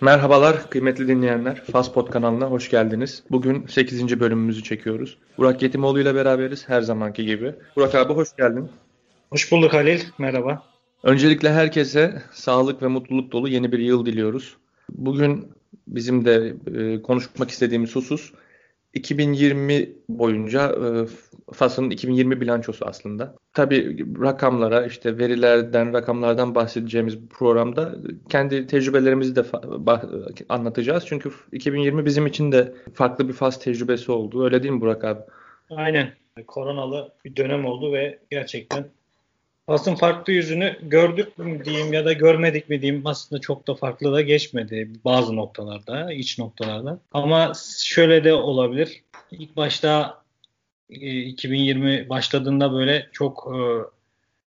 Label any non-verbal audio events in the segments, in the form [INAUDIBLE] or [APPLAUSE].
Merhabalar kıymetli dinleyenler. Fastpod kanalına hoş geldiniz. Bugün 8. bölümümüzü çekiyoruz. Burak Yetimoğlu ile beraberiz her zamanki gibi. Burak abi hoş geldin. Hoş bulduk Halil. Merhaba. Öncelikle herkese sağlık ve mutluluk dolu yeni bir yıl diliyoruz. Bugün bizim de e, konuşmak istediğimiz husus 2020 boyunca e, FAS'ın 2020 bilançosu aslında. Tabii rakamlara işte verilerden, rakamlardan bahsedeceğimiz programda kendi tecrübelerimizi de anlatacağız. Çünkü 2020 bizim için de farklı bir FAS tecrübesi oldu. Öyle değil mi Burak abi? Aynen. Koronalı bir dönem oldu ve gerçekten Fas'ın farklı yüzünü gördük mü diyeyim ya da görmedik mi diyeyim aslında çok da farklı da geçmedi bazı noktalarda, iç noktalarda. Ama şöyle de olabilir. İlk başta 2020 e, başladığında böyle çok e,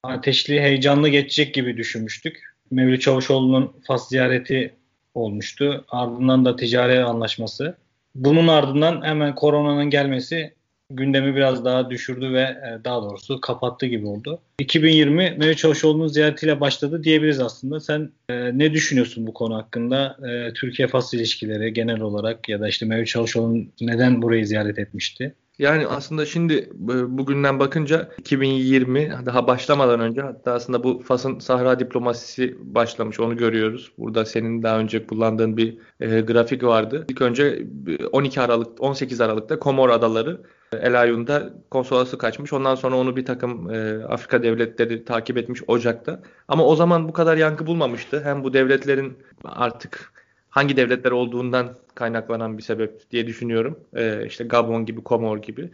ateşli, heyecanlı geçecek gibi düşünmüştük. Mevlüt Çavuşoğlu'nun Fas ziyareti olmuştu. Ardından da ticari anlaşması. Bunun ardından hemen koronanın gelmesi gündemi biraz daha düşürdü ve e, daha doğrusu kapattı gibi oldu. 2020 Mehmet Çavuşoğlu'nun ziyaretiyle başladı diyebiliriz aslında. Sen e, ne düşünüyorsun bu konu hakkında? E, Türkiye-Fas ilişkileri genel olarak ya da işte Mehmet Çavuşoğlu neden burayı ziyaret etmişti? Yani aslında şimdi e, bugünden bakınca 2020 daha başlamadan önce hatta aslında bu Fas'ın Sahra diplomasisi başlamış onu görüyoruz. Burada senin daha önce kullandığın bir e, grafik vardı. İlk önce 12 Aralık 18 Aralık'ta Komor Adaları El Ayun'da konsolası kaçmış. Ondan sonra onu bir takım e, Afrika devletleri takip etmiş Ocak'ta. Ama o zaman bu kadar yankı bulmamıştı. Hem bu devletlerin artık hangi devletler olduğundan kaynaklanan bir sebep diye düşünüyorum. E, işte Gabon gibi, Komor gibi.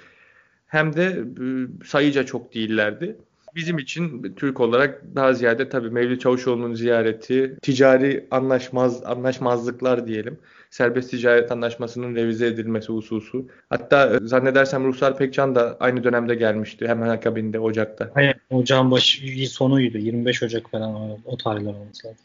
Hem de e, sayıca çok değillerdi. Bizim için Türk olarak daha ziyade tabii Mevlüt Çavuşoğlu'nun ziyareti, ticari anlaşmaz anlaşmazlıklar diyelim. Serbest ticaret anlaşmasının revize edilmesi hususu. Hatta e, zannedersem Ruhsar Pekcan da aynı dönemde gelmişti. Hemen akabinde Ocak'ta. Hayır, Ocağın başı sonuydu. 25 Ocak falan o, o tarihler olması lazım.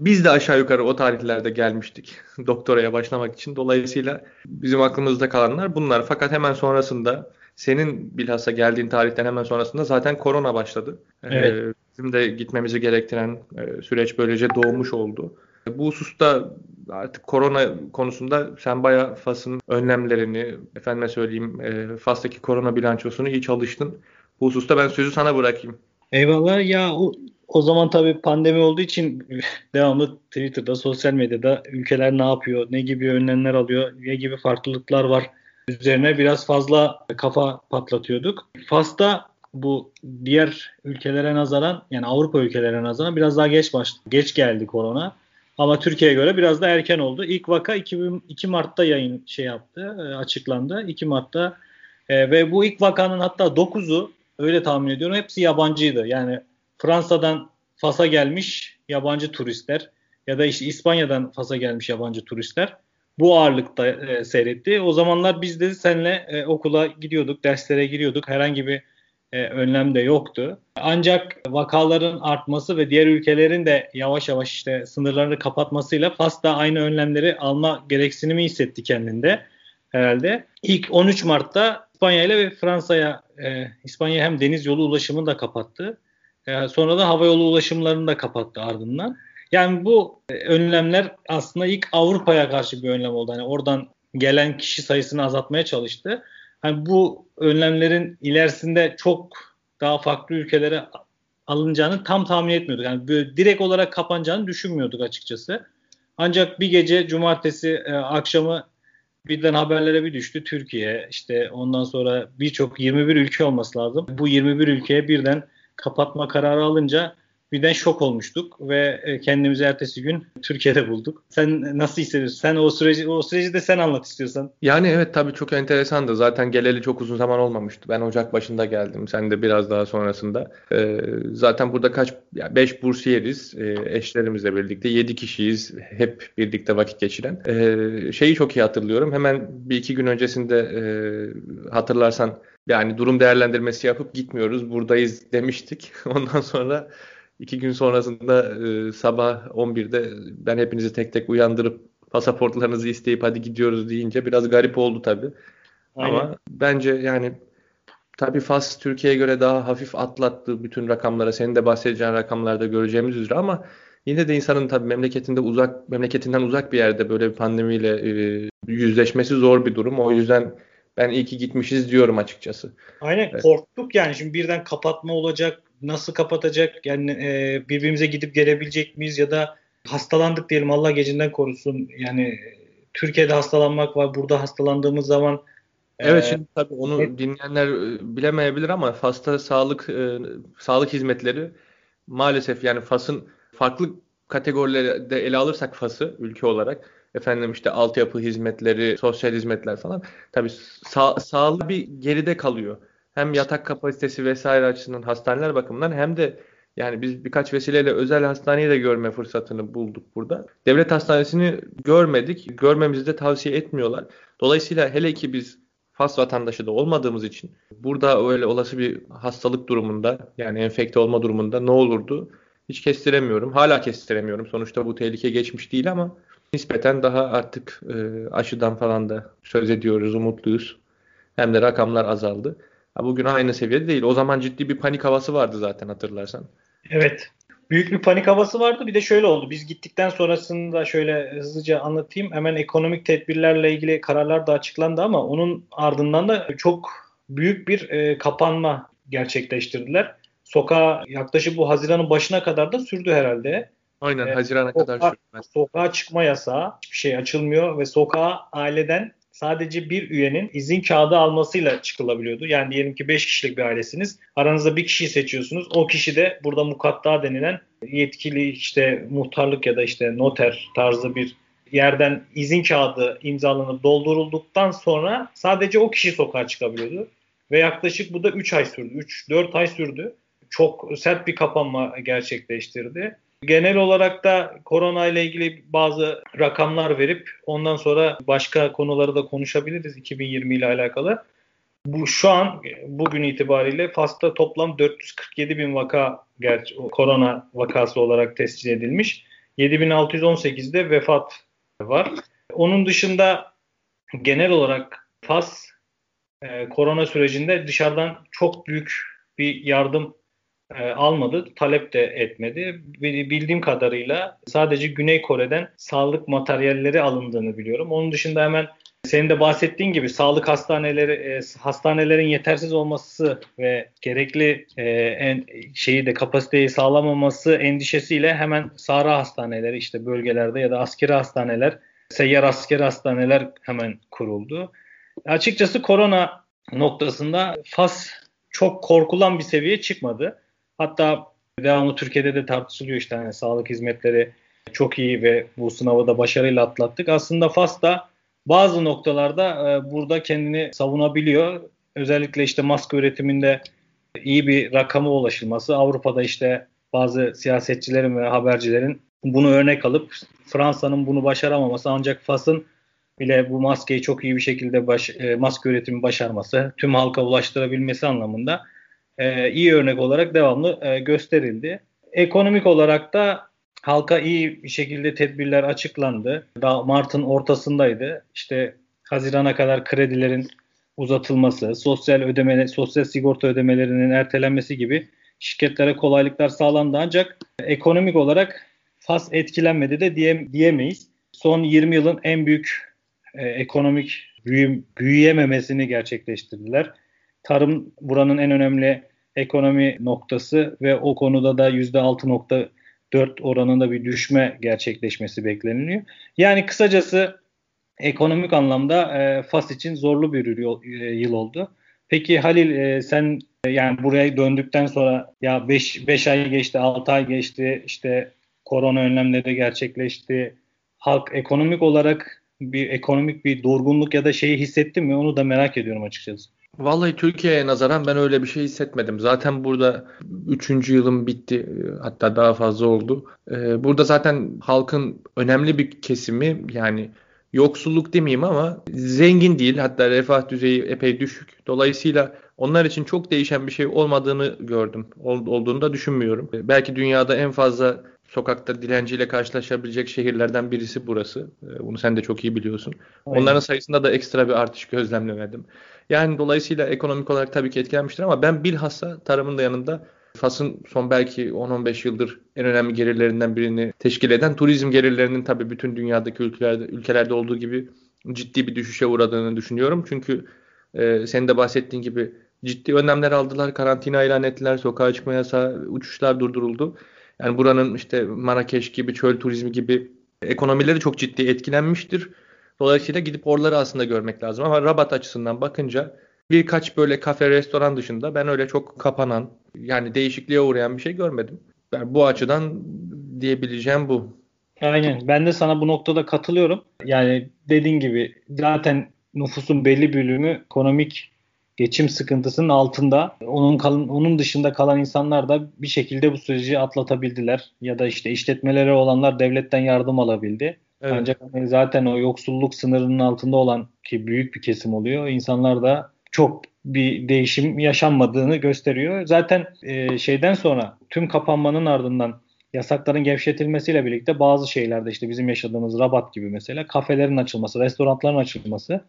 Biz de aşağı yukarı o tarihlerde gelmiştik [LAUGHS] doktoraya başlamak için. Dolayısıyla bizim aklımızda kalanlar bunlar. Fakat hemen sonrasında senin bilhassa geldiğin tarihten hemen sonrasında zaten korona başladı. Ee, evet. Ee, bizim de gitmemizi gerektiren e, süreç böylece doğmuş oldu. Bu hususta artık korona konusunda sen bayağı FAS'ın önlemlerini, efendime söyleyeyim e, FAS'taki korona bilançosunu iyi çalıştın. Bu hususta ben sözü sana bırakayım. Eyvallah. Ya o, o zaman tabii pandemi olduğu için [LAUGHS] devamlı Twitter'da, sosyal medyada ülkeler ne yapıyor, ne gibi önlemler alıyor, ne gibi farklılıklar var üzerine biraz fazla kafa patlatıyorduk. Fas'ta bu diğer ülkelere nazaran yani Avrupa ülkelerine nazaran biraz daha geç başladı. Geç geldi korona. Ama Türkiye'ye göre biraz da erken oldu. İlk vaka 2, 2 Mart'ta yayın şey yaptı, e, açıklandı. 2 Mart'ta e, ve bu ilk vakanın hatta 9'u öyle tahmin ediyorum hepsi yabancıydı. Yani Fransa'dan Fas'a gelmiş yabancı turistler ya da işte İspanya'dan Fas'a gelmiş yabancı turistler bu ağırlıkta e, seyretti. O zamanlar biz de seninle e, okula gidiyorduk, derslere giriyorduk. Herhangi bir e, önlem de yoktu. Ancak vakaların artması ve diğer ülkelerin de yavaş yavaş işte sınırlarını kapatmasıyla Fas da aynı önlemleri alma gereksinimi hissetti kendinde herhalde. İlk 13 Mart'ta İspanya ile ve Fransa'ya e, İspanya hem deniz yolu ulaşımını da kapattı. E, sonra da hava yolu ulaşımlarını da kapattı ardından. Yani bu e, önlemler aslında ilk Avrupa'ya karşı bir önlem oldu. Hani oradan gelen kişi sayısını azaltmaya çalıştı. Hani bu önlemlerin ilerisinde çok daha farklı ülkelere alınacağını tam tahmin etmiyorduk. Yani böyle direkt olarak kapanacağını düşünmüyorduk açıkçası. Ancak bir gece cumartesi e, akşamı birden haberlere bir düştü Türkiye. işte ondan sonra birçok 21 ülke olması lazım. Bu 21 ülkeye birden kapatma kararı alınca birden şok olmuştuk ve e, kendimizi ertesi gün Türkiye'de bulduk. Sen nasıl hissediyorsun? Sen o süreci o süreci de sen anlat istiyorsan. Yani evet tabii çok enteresandı. Zaten geleli çok uzun zaman olmamıştı. Ben Ocak başında geldim. Sen de biraz daha sonrasında. Ee, zaten burada kaç 5 yani bursiyeriz. E, eşlerimizle birlikte 7 kişiyiz. Hep birlikte vakit geçiren. E, şeyi çok iyi hatırlıyorum. Hemen bir iki gün öncesinde e, hatırlarsan yani durum değerlendirmesi yapıp gitmiyoruz buradayız demiştik. [LAUGHS] Ondan sonra İki gün sonrasında e, sabah 11'de ben hepinizi tek tek uyandırıp pasaportlarınızı isteyip hadi gidiyoruz deyince biraz garip oldu tabii. Aynen. Ama bence yani tabii Fas Türkiye'ye göre daha hafif atlattı bütün rakamlara. Senin de bahsedeceğin rakamlarda göreceğimiz üzere ama Yine de insanın tabii memleketinde uzak memleketinden uzak bir yerde böyle bir pandemiyle e, yüzleşmesi zor bir durum. O yüzden ben iyi ki gitmişiz diyorum açıkçası. Aynen korktuk yani şimdi birden kapatma olacak. Nasıl kapatacak? Yani e, birbirimize gidip gelebilecek miyiz ya da hastalandık diyelim Allah gecinden korusun. Yani Türkiye'de hastalanmak var. Burada hastalandığımız zaman Evet şimdi tabii onu evet. dinleyenler e, bilemeyebilir ama Fas'ta sağlık e, sağlık hizmetleri maalesef yani Fas'ın farklı kategorilerde ele alırsak Fas'ı ülke olarak efendim işte altyapı hizmetleri, sosyal hizmetler falan tabii sağ, sağlık bir geride kalıyor. Hem yatak kapasitesi vesaire açısından hastaneler bakımından hem de yani biz birkaç vesileyle özel hastaneyi de görme fırsatını bulduk burada. Devlet hastanesini görmedik. Görmemizi de tavsiye etmiyorlar. Dolayısıyla hele ki biz Fas vatandaşı da olmadığımız için burada öyle olası bir hastalık durumunda yani enfekte olma durumunda ne olurdu hiç kestiremiyorum. Hala kestiremiyorum. Sonuçta bu tehlike geçmiş değil ama nispeten daha artık e, aşıdan falan da söz ediyoruz, umutluyuz. Hem de rakamlar azaldı. Ha, bugün aynı seviyede değil. O zaman ciddi bir panik havası vardı zaten hatırlarsan. Evet. Büyük bir panik havası vardı. Bir de şöyle oldu. Biz gittikten sonrasında şöyle hızlıca anlatayım. Hemen ekonomik tedbirlerle ilgili kararlar da açıklandı ama onun ardından da çok büyük bir e, kapanma gerçekleştirdiler. Sokağa yaklaşık bu Haziran'ın başına kadar da sürdü herhalde. Aynen ee, Haziran'a kadar sürdü. Sokağa çıkma yasağı, hiçbir şey açılmıyor ve sokağa aileden sadece bir üyenin izin kağıdı almasıyla çıkılabiliyordu. Yani diyelim ki 5 kişilik bir ailesiniz. Aranızda bir kişiyi seçiyorsunuz. O kişi de burada mukatta denilen yetkili işte muhtarlık ya da işte noter tarzı bir yerden izin kağıdı imzalanıp doldurulduktan sonra sadece o kişi sokağa çıkabiliyordu. Ve yaklaşık bu da 3 ay sürdü. 3-4 ay sürdü. Çok sert bir kapanma gerçekleştirdi. Genel olarak da korona ile ilgili bazı rakamlar verip ondan sonra başka konuları da konuşabiliriz 2020 ile alakalı. Bu şu an bugün itibariyle Fas'ta toplam 447 bin vaka gerçi korona vakası olarak tescil edilmiş. 7618'de vefat var. Onun dışında genel olarak Fas e, korona sürecinde dışarıdan çok büyük bir yardım e, almadı, talep de etmedi. Bildiğim kadarıyla sadece Güney Kore'den sağlık materyalleri alındığını biliyorum. Onun dışında hemen senin de bahsettiğin gibi sağlık hastaneleri e, hastanelerin yetersiz olması ve gerekli e, en, şeyi de kapasiteyi sağlamaması endişesiyle hemen sahra hastaneleri işte bölgelerde ya da askeri hastaneler, seyyar askeri hastaneler hemen kuruldu. Açıkçası korona noktasında Fas çok korkulan bir seviyeye çıkmadı. Hatta devamlı Türkiye'de de tartışılıyor işte hani sağlık hizmetleri çok iyi ve bu sınavı da başarıyla atlattık. Aslında Fas da bazı noktalarda e, burada kendini savunabiliyor. Özellikle işte maske üretiminde iyi bir rakama ulaşılması. Avrupa'da işte bazı siyasetçilerin ve habercilerin bunu örnek alıp Fransa'nın bunu başaramaması ancak Fas'ın bile bu maskeyi çok iyi bir şekilde baş, e, maske üretimi başarması, tüm halka ulaştırabilmesi anlamında e, iyi örnek olarak devamlı e, gösterildi. Ekonomik olarak da halka iyi bir şekilde tedbirler açıklandı. Daha Mart'ın ortasındaydı. İşte Haziran'a kadar kredilerin uzatılması, sosyal ödeme, sosyal sigorta ödemelerinin ertelenmesi gibi şirketlere kolaylıklar sağlandı. Ancak ekonomik olarak FAS etkilenmedi de diye, diyemeyiz. Son 20 yılın en büyük e, ekonomik büyü, büyüyememesini gerçekleştirdiler. Tarım buranın en önemli ekonomi noktası ve o konuda da %6.4 oranında bir düşme gerçekleşmesi bekleniliyor. Yani kısacası ekonomik anlamda e, Fas için zorlu bir yıl, e, yıl oldu. Peki Halil e, sen e, yani buraya döndükten sonra ya 5 ay geçti, 6 ay geçti, işte korona önlemleri gerçekleşti. Halk ekonomik olarak bir ekonomik bir durgunluk ya da şeyi hissetti mi onu da merak ediyorum açıkçası. Vallahi Türkiye'ye nazaran ben öyle bir şey hissetmedim. Zaten burada 3. yılım bitti. Hatta daha fazla oldu. Ee, burada zaten halkın önemli bir kesimi yani yoksulluk demeyeyim ama zengin değil. Hatta refah düzeyi epey düşük. Dolayısıyla onlar için çok değişen bir şey olmadığını gördüm. Ol, olduğunu da düşünmüyorum. Belki dünyada en fazla sokakta dilenciyle karşılaşabilecek şehirlerden birisi burası. Ee, bunu sen de çok iyi biliyorsun. Aynen. Onların sayısında da ekstra bir artış gözlemlemedim. Yani dolayısıyla ekonomik olarak tabii ki etkilenmiştir ama ben bilhassa tarımın da yanında Fas'ın son belki 10-15 yıldır en önemli gelirlerinden birini teşkil eden turizm gelirlerinin tabii bütün dünyadaki ülkelerde ülkelerde olduğu gibi ciddi bir düşüşe uğradığını düşünüyorum. Çünkü e, senin de bahsettiğin gibi ciddi önlemler aldılar. Karantina ilan ettiler. Sokağa çıkma yasağı, uçuşlar durduruldu. Yani buranın işte Marrakeş gibi, çöl turizmi gibi ekonomileri çok ciddi etkilenmiştir. Dolayısıyla gidip oraları aslında görmek lazım. Ama Rabat açısından bakınca birkaç böyle kafe, restoran dışında ben öyle çok kapanan, yani değişikliğe uğrayan bir şey görmedim. Yani bu açıdan diyebileceğim bu. Aynen. Ben de sana bu noktada katılıyorum. Yani dediğin gibi zaten nüfusun belli bölümü ekonomik geçim sıkıntısının altında. Onun kalın, onun dışında kalan insanlar da bir şekilde bu süreci atlatabildiler. Ya da işte işletmeleri olanlar devletten yardım alabildi. Evet. Ancak hani zaten o yoksulluk sınırının altında olan ki büyük bir kesim oluyor. İnsanlar da çok bir değişim yaşanmadığını gösteriyor. Zaten e, şeyden sonra tüm kapanmanın ardından yasakların gevşetilmesiyle birlikte bazı şeylerde işte bizim yaşadığımız Rabat gibi mesela kafelerin açılması, restoranların açılması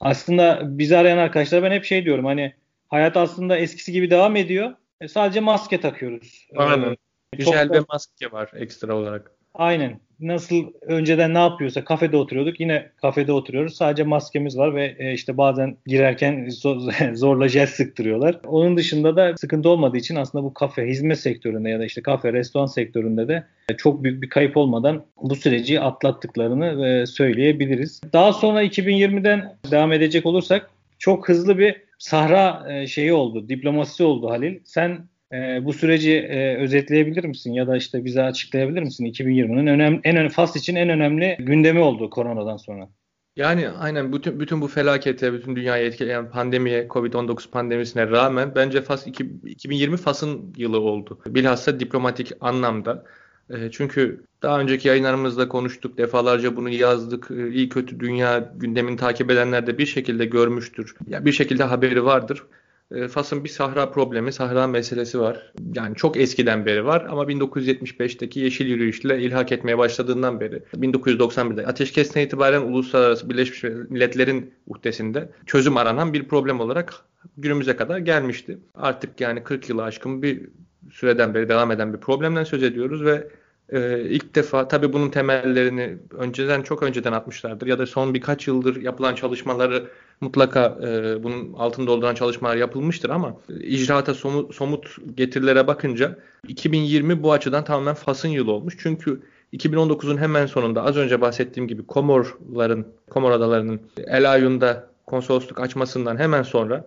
aslında bizi arayan arkadaşlar ben hep şey diyorum hani hayat aslında eskisi gibi devam ediyor. E, sadece maske takıyoruz. Aynen. Ee, Güzel bir maske var ekstra olarak. Aynen. Nasıl önceden ne yapıyorsa kafede oturuyorduk yine kafede oturuyoruz. Sadece maskemiz var ve e, işte bazen girerken [LAUGHS] zorla jel sıktırıyorlar. Onun dışında da sıkıntı olmadığı için aslında bu kafe hizmet sektöründe ya da işte kafe restoran sektöründe de çok büyük bir kayıp olmadan bu süreci atlattıklarını e, söyleyebiliriz. Daha sonra 2020'den devam edecek olursak çok hızlı bir sahra e, şeyi oldu, diplomasisi oldu Halil. Sen e, bu süreci e, özetleyebilir misin ya da işte bize açıklayabilir misin 2020'nin önemli en önemli fas için en önemli gündemi oldu koronadan sonra? Yani aynen bütün bütün bu felakete, bütün dünyayı etkileyen pandemiye, Covid-19 pandemisine rağmen bence Fas 2020 Fas'ın yılı oldu. Bilhassa diplomatik anlamda. E, çünkü daha önceki yayınlarımızda konuştuk, defalarca bunu yazdık. E, iyi kötü dünya gündemini takip edenler de bir şekilde görmüştür. Ya bir şekilde haberi vardır. E, Fas'ın bir sahra problemi, sahra meselesi var. Yani çok eskiden beri var ama 1975'teki yeşil yürüyüşle ilhak etmeye başladığından beri 1991'de ateşkesten itibaren Uluslararası Birleşmiş Milletler'in uhdesinde çözüm aranan bir problem olarak günümüze kadar gelmişti. Artık yani 40 yılı aşkın bir süreden beri devam eden bir problemden söz ediyoruz ve e, ilk defa tabii bunun temellerini önceden çok önceden atmışlardır ya da son birkaç yıldır yapılan çalışmaları mutlaka e, bunun altını dolduran çalışmalar yapılmıştır ama icraata somut, somut getirilere bakınca 2020 bu açıdan tamamen Fas'ın yılı olmuş. Çünkü 2019'un hemen sonunda az önce bahsettiğim gibi Komorların, Komor adalarının El Ayun'da konsolosluk açmasından hemen sonra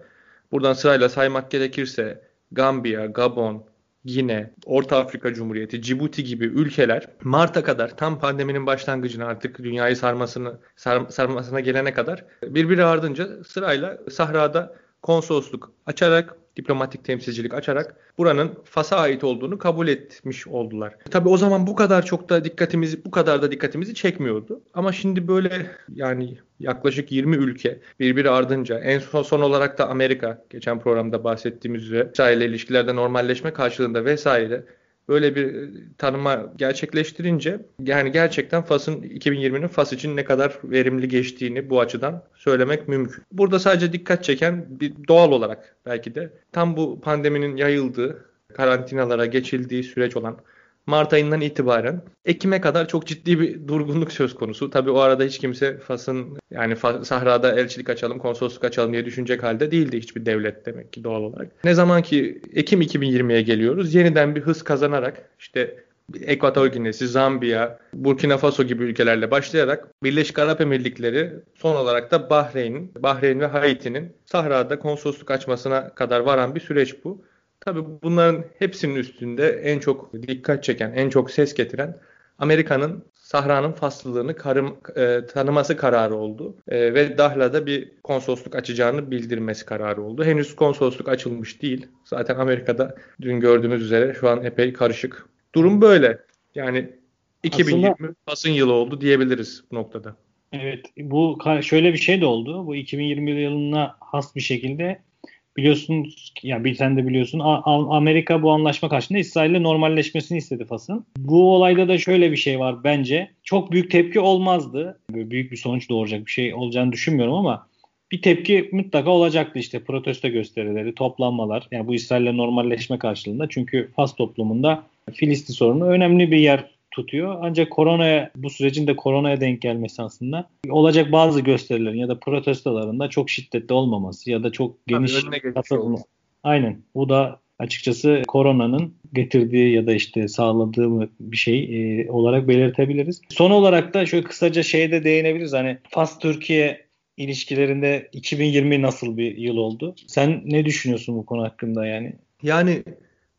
buradan sırayla saymak gerekirse Gambiya, Gabon, Gine, Orta Afrika Cumhuriyeti, Cibuti gibi ülkeler Mart'a kadar tam pandeminin başlangıcına artık dünyayı sarmasını sar, sarmasına gelene kadar birbiri ardınca sırayla sahrada konsolosluk açarak diplomatik temsilcilik açarak buranın Fas'a ait olduğunu kabul etmiş oldular. Tabii o zaman bu kadar çok da dikkatimizi bu kadar da dikkatimizi çekmiyordu. Ama şimdi böyle yani yaklaşık 20 ülke birbiri ardınca en son, son olarak da Amerika geçen programda bahsettiğimiz üzere İsrail ilişkilerde normalleşme karşılığında vesaire böyle bir e, tanıma gerçekleştirince yani gerçekten Fas'ın 2020'nin Fas için ne kadar verimli geçtiğini bu açıdan söylemek mümkün. Burada sadece dikkat çeken bir doğal olarak belki de tam bu pandeminin yayıldığı, karantinalara geçildiği süreç olan Mart ayından itibaren Ekim'e kadar çok ciddi bir durgunluk söz konusu. Tabii o arada hiç kimse Fas'ın yani sahrada elçilik açalım, konsolosluk açalım diye düşünecek halde değildi hiçbir devlet demek ki doğal olarak. Ne zaman ki Ekim 2020'ye geliyoruz yeniden bir hız kazanarak işte Ekvator Ginesi, Zambiya, Burkina Faso gibi ülkelerle başlayarak Birleşik Arap Emirlikleri son olarak da Bahreyn'in, Bahreyn ve Haiti'nin sahrada konsolosluk açmasına kadar varan bir süreç bu. Tabii bunların hepsinin üstünde en çok dikkat çeken, en çok ses getiren Amerika'nın Sahra'nın faslılığını karım, e, tanıması kararı oldu. E, ve Dahla'da bir konsolosluk açacağını bildirmesi kararı oldu. Henüz konsolosluk açılmış değil. Zaten Amerika'da dün gördüğümüz üzere şu an epey karışık. Durum böyle. Yani 2020 Aslında, Fas'ın yılı oldu diyebiliriz bu noktada. Evet bu şöyle bir şey de oldu. Bu 2020 yılına has bir şekilde biliyorsun ya bir sen de biliyorsun Amerika bu anlaşma karşısında İsrail'le normalleşmesini istedi Fas'ın. Bu olayda da şöyle bir şey var bence. Çok büyük tepki olmazdı. Böyle büyük bir sonuç doğuracak bir şey olacağını düşünmüyorum ama bir tepki mutlaka olacaktı işte protesto gösterileri, toplanmalar. Yani bu İsrail'le normalleşme karşılığında. Çünkü Fas toplumunda Filistin sorunu önemli bir yer tutuyor. Ancak koronaya bu sürecin de koronaya denk gelmesi aslında olacak bazı gösterilerin ya da protestolarında çok şiddetli olmaması ya da çok geniş katılımı. Aynen. Bu da açıkçası koronanın getirdiği ya da işte sağladığı bir şey e, olarak belirtebiliriz. Son olarak da şöyle kısaca şeye de değinebiliriz. Hani Fas Türkiye ilişkilerinde 2020 nasıl bir yıl oldu? Sen ne düşünüyorsun bu konu hakkında yani? Yani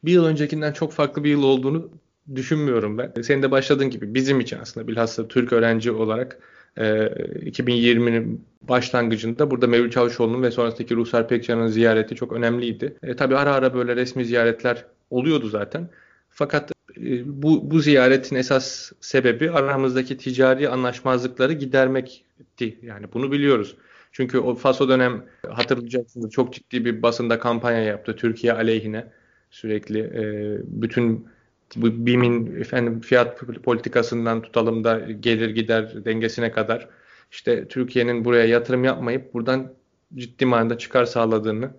bir yıl öncekinden çok farklı bir yıl olduğunu düşünmüyorum ben. Senin de başladığın gibi bizim için aslında bilhassa Türk öğrenci olarak 2020'nin e, başlangıcında burada Mevlüt Çavuşoğlu'nun ve sonrasındaki Ruhsar Pekcan'ın ziyareti çok önemliydi. E, tabii ara ara böyle resmi ziyaretler oluyordu zaten. Fakat e, bu, bu ziyaretin esas sebebi aramızdaki ticari anlaşmazlıkları gidermekti. Yani bunu biliyoruz. Çünkü o Faso dönem hatırlayacaksınız çok ciddi bir basında kampanya yaptı Türkiye aleyhine sürekli e, bütün bu BİM'in efendim fiyat politikasından tutalım da gelir gider dengesine kadar işte Türkiye'nin buraya yatırım yapmayıp buradan ciddi manada çıkar sağladığını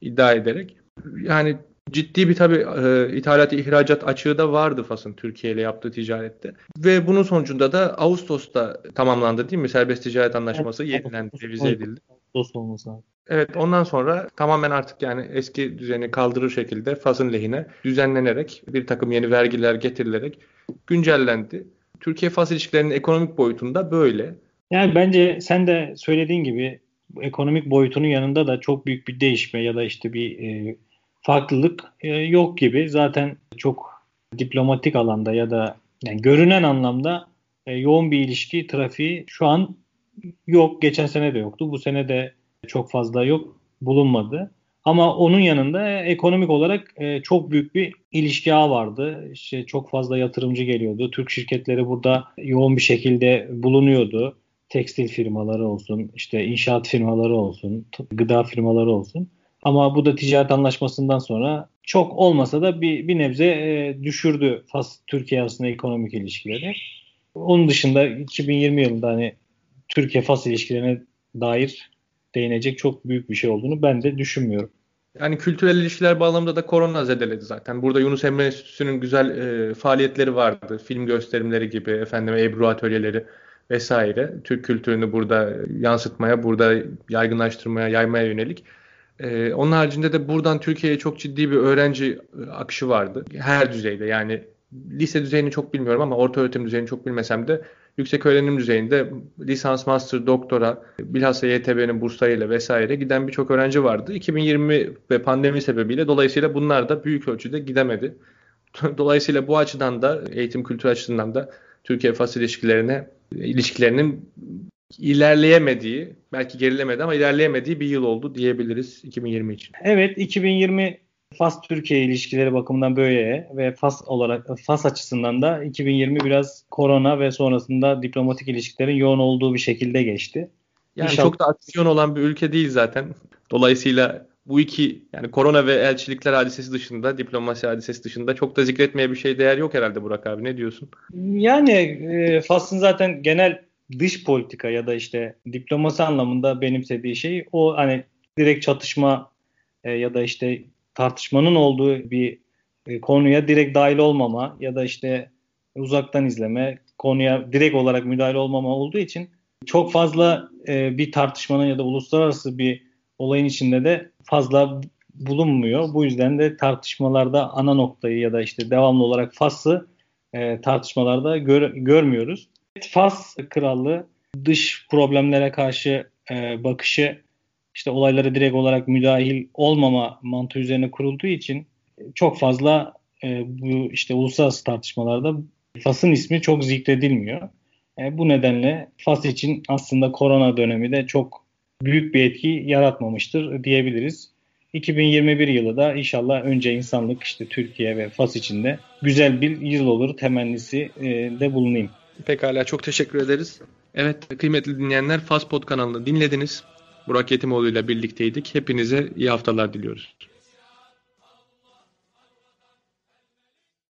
iddia ederek yani ciddi bir tabi e, ithalat ihracat açığı da vardı Fas'ın Türkiye ile yaptığı ticarette. Ve bunun sonucunda da Ağustos'ta tamamlandı değil mi? Serbest ticaret anlaşması evet, yenilendi, revize edildi. Ağustos olması lazım. Evet ondan sonra tamamen artık yani eski düzeni kaldırır şekilde Fas'ın lehine düzenlenerek bir takım yeni vergiler getirilerek güncellendi. Türkiye-Fas ilişkilerinin ekonomik boyutunda böyle. Yani bence sen de söylediğin gibi ekonomik boyutunun yanında da çok büyük bir değişme ya da işte bir e, farklılık e, yok gibi. Zaten çok diplomatik alanda ya da yani görünen anlamda e, yoğun bir ilişki trafiği şu an yok. Geçen sene de yoktu. Bu sene de çok fazla yok bulunmadı. Ama onun yanında ekonomik olarak e, çok büyük bir ilişki ağı vardı. İşte çok fazla yatırımcı geliyordu. Türk şirketleri burada yoğun bir şekilde bulunuyordu. Tekstil firmaları olsun, işte inşaat firmaları olsun, gıda firmaları olsun. Ama bu da ticaret anlaşmasından sonra çok olmasa da bir, bir nebze e, düşürdü Fas Türkiye arasında ekonomik ilişkileri. Onun dışında 2020 yılında hani Türkiye Fas ilişkilerine dair değinecek çok büyük bir şey olduğunu ben de düşünmüyorum. Yani kültürel ilişkiler bağlamında da korona zedeledi zaten. Burada Yunus Emre Enstitüsü'nün güzel e, faaliyetleri vardı. Film gösterimleri gibi, efendim Ebru atölyeleri vesaire. Türk kültürünü burada yansıtmaya, burada yaygınlaştırmaya, yaymaya yönelik. E, onun haricinde de buradan Türkiye'ye çok ciddi bir öğrenci e, akışı vardı. Her düzeyde yani lise düzeyini çok bilmiyorum ama orta öğretim düzeyini çok bilmesem de yüksek öğrenim düzeyinde lisans, master, doktora, bilhassa YTB'nin burslarıyla vesaire giden birçok öğrenci vardı. 2020 ve pandemi sebebiyle dolayısıyla bunlar da büyük ölçüde gidemedi. [LAUGHS] Dolayısıyla bu açıdan da eğitim kültür açısından da Türkiye-Fas ilişkilerine ilişkilerinin ilerleyemediği, belki gerilemedi ama ilerleyemediği bir yıl oldu diyebiliriz 2020 için. Evet, 2020 Fas Türkiye ilişkileri bakımından böyle ve Fas olarak Fas açısından da 2020 biraz korona ve sonrasında diplomatik ilişkilerin yoğun olduğu bir şekilde geçti. Yani İnşallah... çok da aksiyon olan bir ülke değil zaten. Dolayısıyla bu iki yani korona ve elçilikler hadisesi dışında, diplomasi hadisesi dışında çok da zikretmeye bir şey değer yok herhalde Burak abi. Ne diyorsun? Yani e, Fas'ın zaten genel dış politika ya da işte diplomasi anlamında benimsediği şey o hani direkt çatışma e, ya da işte tartışmanın olduğu bir e, konuya direkt dahil olmama ya da işte uzaktan izleme, konuya direkt olarak müdahale olmama olduğu için çok fazla e, bir tartışmanın ya da uluslararası bir olayın içinde de fazla bulunmuyor. Bu yüzden de tartışmalarda ana noktayı ya da işte devamlı olarak Fas'ı e, tartışmalarda gör, görmüyoruz. Fas krallığı dış problemlere karşı bakışı işte olaylara direkt olarak müdahil olmama mantığı üzerine kurulduğu için çok fazla e, bu işte uluslararası tartışmalarda Fas'ın ismi çok zikredilmiyor. E, bu nedenle Fas için aslında korona dönemi de çok büyük bir etki yaratmamıştır diyebiliriz. 2021 yılı da inşallah önce insanlık işte Türkiye ve Fas için de güzel bir yıl olur temennisi e, de bulunayım. Pekala çok teşekkür ederiz. Evet kıymetli dinleyenler Fas Pod kanalını dinlediniz. Burak Yetimoğlu ile birlikteydik. Hepinize iyi haftalar diliyoruz.